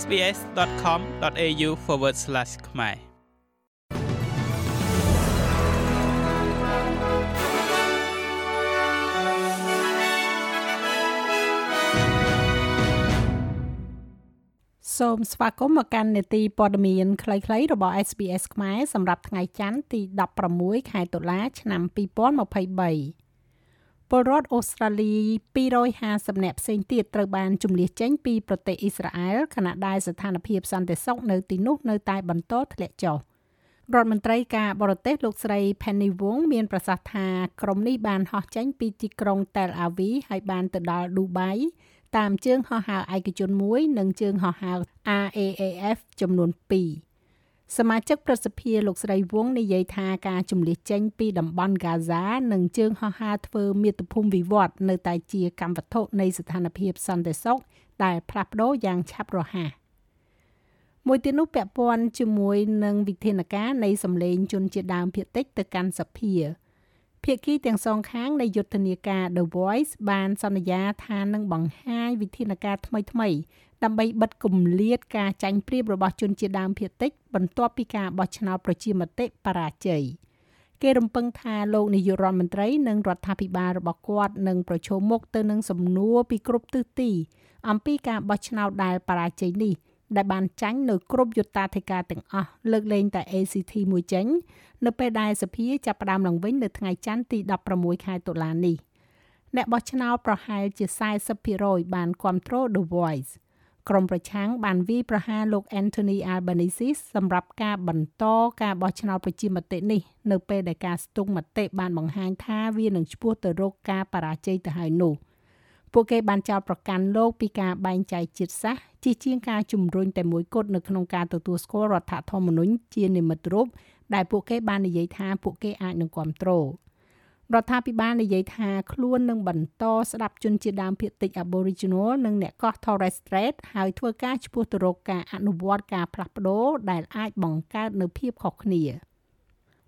sbs.com.au/ ខ្មែរសូមស្វាគមន៍មកកាន់នេតិព័ត៌មានខ្លីៗរបស់ SBS ខ្មែរសម្រាប់ថ្ងៃច័ន្ទទី16ខែតុលា ឆ្នាំ2023 ពលរដ្ឋអូស្ត្រាលី250នាក់ផ្សេងទៀតត្រូវបានជំនះចេញពីប្រទេសអ៊ីស្រាអែលខណៈដែលស្ថានភាពសន្តិសុខនៅទីនោះនៅតែបន្តធ្លាក់ចុះរដ្ឋមន្ត្រីការបរទេសលោកស្រី Penny Wong មានប្រសាសន៍ថាក្រុមនេះបានហោះចេញពីទីក្រុង Tel Aviv ហើយបានទៅដល់ Dubai តាមជើងហោះហើរឯកជនមួយ និងជើងហោះហើរ RAAF ចំនួន2 សមាជិកប្រសិទ្ធិលោកស្រីវងនិយាយថាការជំលះចេញពីតំបន់ហ្គាហ្សានិងជើងហោះហើរធ្វើមាតុភូមិវិវត្តនៅតែជាកម្មវត្ថុនៃស្ថានភាពសន្តិសុខដែលផ្លាស់ប្ដូរយ៉ាងឆាប់រហ័សមួយទៀតនោះពាក់ព័ន្ធជាមួយនឹងវិធានការនៃសម្លេងជនជាដើមភាគតិចទៅកាន់សភាភាគីទាំងសងខាងនៃយុទ្ធនាការ The Voice បានសន្យាថានឹងបង្ហាញវិធានការថ្មីៗ ដើម្បីបិទគម្លាតការចាញ់ប្រៀបរបស់ជនជាដើមភាគតិច បន្ទាប់ពីការបោះឆ្នោតប្រជាមតិបរាជ័យគេរំពឹងថាលោកនាយករដ្ឋមន្ត្រីនិងរដ្ឋាភិបាលរបស់គាត់នឹងប្រឈមមុខទៅនឹងសំណួរពីគ្រប់ទិសទី អំពីការបោះឆ្នោតដែលបរាជ័យនេះដែលបានចាញ់នៅគ្រប់យុត្តាធិការទាំងអស់លើកលែងតែ ACT មួយចេញនៅពេលដែលសភាចាប់ផ្ដើមឡើងវិញនៅថ្ងៃច័ន្ទទី16ខែតុលានេះអ្នកបោះឆ្នោតប្រហែលជា40%បានគ្រប់គ្រង The Voice ក្រុមប្រឆាំងបានវាយប្រហារលោក Anthony Albanese សម្រាប់ការបន្តការបោះឆ្នោតប្រជាមតិនេះនៅពេលដែលការស្ទង់មតិបានបង្ហាញថាវានឹងឆ្ពោះទៅរកការបរាជ័យទៅហើយនោះពួកគេបានចោទប្រកាន់លោកពីការបែងចែកជាតិសាសន៍ជាជាងការជំរុញតែមួយគត់នៅក្នុងការទទួលស្គាល់រដ្ឋធម្មនុញ្ញជានិមិត្តរូបដែលពួកគេបាននិយាយថាពួកគេអាចនឹងគ្រប់គ្រង រដ្ឋាភិបាលនិយាយថាខ្លួននឹងបន្តស្ដាប់ជនជាដើមភាគតិច Aboriginal និងអ្នកកោះ Torres Strait ហើយធ្វើការឈ្មោះទៅរកការអនុវត្តការផ្លាស់ប្ដូរដែលអាចបង្កើតនូវភាពខុសគ្នា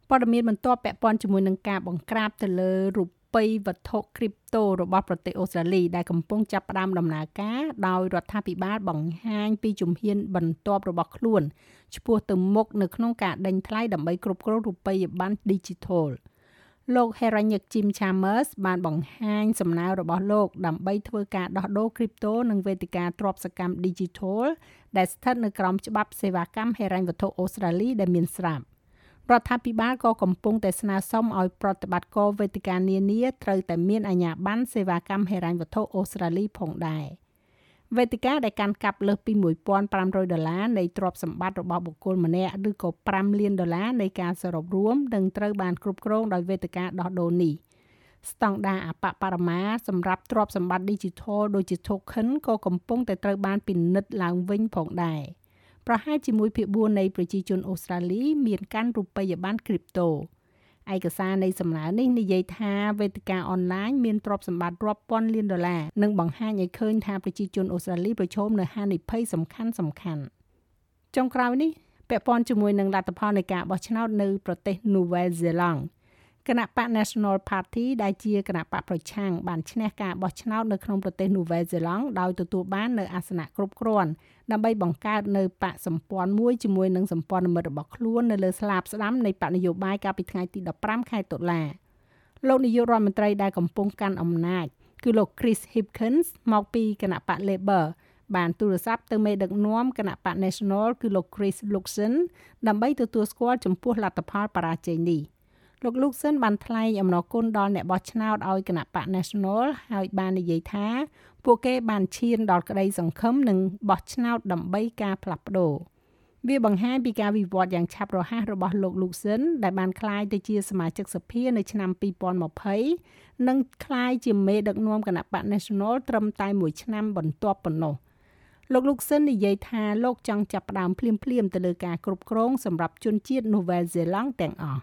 ព័ត៌មានបន្ទាប់ពាក់ព័ន្ធជាមួយនឹងការបង្ក្រាបទៅលើរូបិយវត្ថុ crypto របស់ប្រទេសអូស្ត្រាលីដែលកំពុងចាប់ផ្ដើមដំណើរការដោយរដ្ឋាភិបាលបង្ហាញពីជំហានបន្ទាប់របស់ខ្លួនឆ្ពោះទៅមុខនៅក្នុងការដេញថ្លៃដើម្បីគ្រប់គ្រងរូបិយប័ណ្ណ digital ។ លោក Heranyck Jim Chambers បានបង្ហាញសំណើរបស់លោកដើម្បីធ្វើការដោះដូរ crypto និងវេទិកាទ្រព្យសកម្ម digital ដែលស្ថិតនៅក្រោមច្បាប់សេវាកម្មហិរញ្ញវត្ថុអូស្ត្រាលីដែលមានស្រាប់រដ្ឋាភិបាលក៏កំពុងតែស្នើសុំឲ្យប្រតិបត្តិការវេទិកានានាត្រូវតែមានអាជ្ញាប័ណ្ណសេវាកម្មហិរញ្ញវត្ថុអូស្ត្រាលីផងដែរ។ វេទិកាដែលកាន់កាប់លើសពី1500ដុល្លារនៃទ្រព្យសម្បត្តិរបស់បុគ្គលម្នាក់ឬក៏5លានដុល្លារនៃការសរុបរួមនឹងត្រូវបានគ្រប់គ្រងដោយវេទិកាដោះដូរនេះស្តង់ដារអបបរមាសម្រាប់ទ្រព្យសម្បត្តិ Digital ដូចជា token ក៏កំពុងតែត្រូវបានពិនិត្យឡើងវិញផងដែរប្រហែលជាមួយភាគ4នៃប្រជាជនអូស្ត្រាលីមានកាន់រូបិយប័ណ្ណ crypto ឯកសារនៃសំណើនេះនិយាយថាវេទិកាអនឡាញមានទ្រព្យសម្បត្តិរាប់ពាន់លានដុល្លារនិងបង្ហាញឲ្យឃើញថាប្រជាជនអូស្ត្រាលីប្រឈមនឹងហានិភ័យសំខាន់សំខាន់ចុងក្រោយនេះពាក់ព័ន្ធជាមួយនឹងលទ្ធផលនៃការបោះឆ្នោតនៅប្រទេសនូវែលសេឡង់ គណៈបក National Party ដែលជាគណៈបកប្រឆាំងបានឈ្នះការបោះឆ្នោតនៅក្នុងប្រទេសនូវែលសេឡង់ដោយទទួលបាននៅអាសនៈគ្រប់គ្រាន់ដើម្បីបង្កើតនៅបកសម្ព័ន្ធមួយជាមួយនឹងសម្ព័ន្ធមិត្តរបស់ខ្លួននៅលើស្លាបស្ដាំនៃបកនយោបាយកាលពីថ្ងៃទី15ខែតុលាលោកនាយករដ្ឋមន្ត្រីដែលកំពុងកាន់អំណាចគឺលោក Chris Hipkins មកពីគណៈបក Labor បានទូរស័ព្ទទៅមេដឹកនាំគណៈបក National គឺលោក Chris Luxon ដើម្បីទទួលស្គាល់ចំពោះលទ្ធផលបរាជ័យនេះ។ លោកលូកសិនបានថ្លែងអំណរគុណដល់អ្នកបោះឆ្នោតឲ្យគណៈបក National ហើយបាននិយាយថាពួកគេបានឈានដល់ក្តីសង្ឃឹមនិងបោះឆ្នោតដើម្បីការផ្លាស់ប្ដូរវាបង្ហាញពីការវិវត្តយ៉ាងឆាប់រហ័សរបស់លោកលូកសិនដែលបានក្លាយទៅជាសមាជិកសភានៅឆ្នាំ2020និងក្លាយជាមេដឹកនាំគណៈបក National ត្រឹមតែមួយឆ្នាំបន្ទាប់ប៉ុណ្ណោះលោកលូកសិននិយាយថាលោកចង់ចាប់ផ្ដើមភ្លាមៗទៅលើការគ្រប់គ្រងសម្រាប់ជនជាតិ Nouvelle-Zélande ទាំងអស់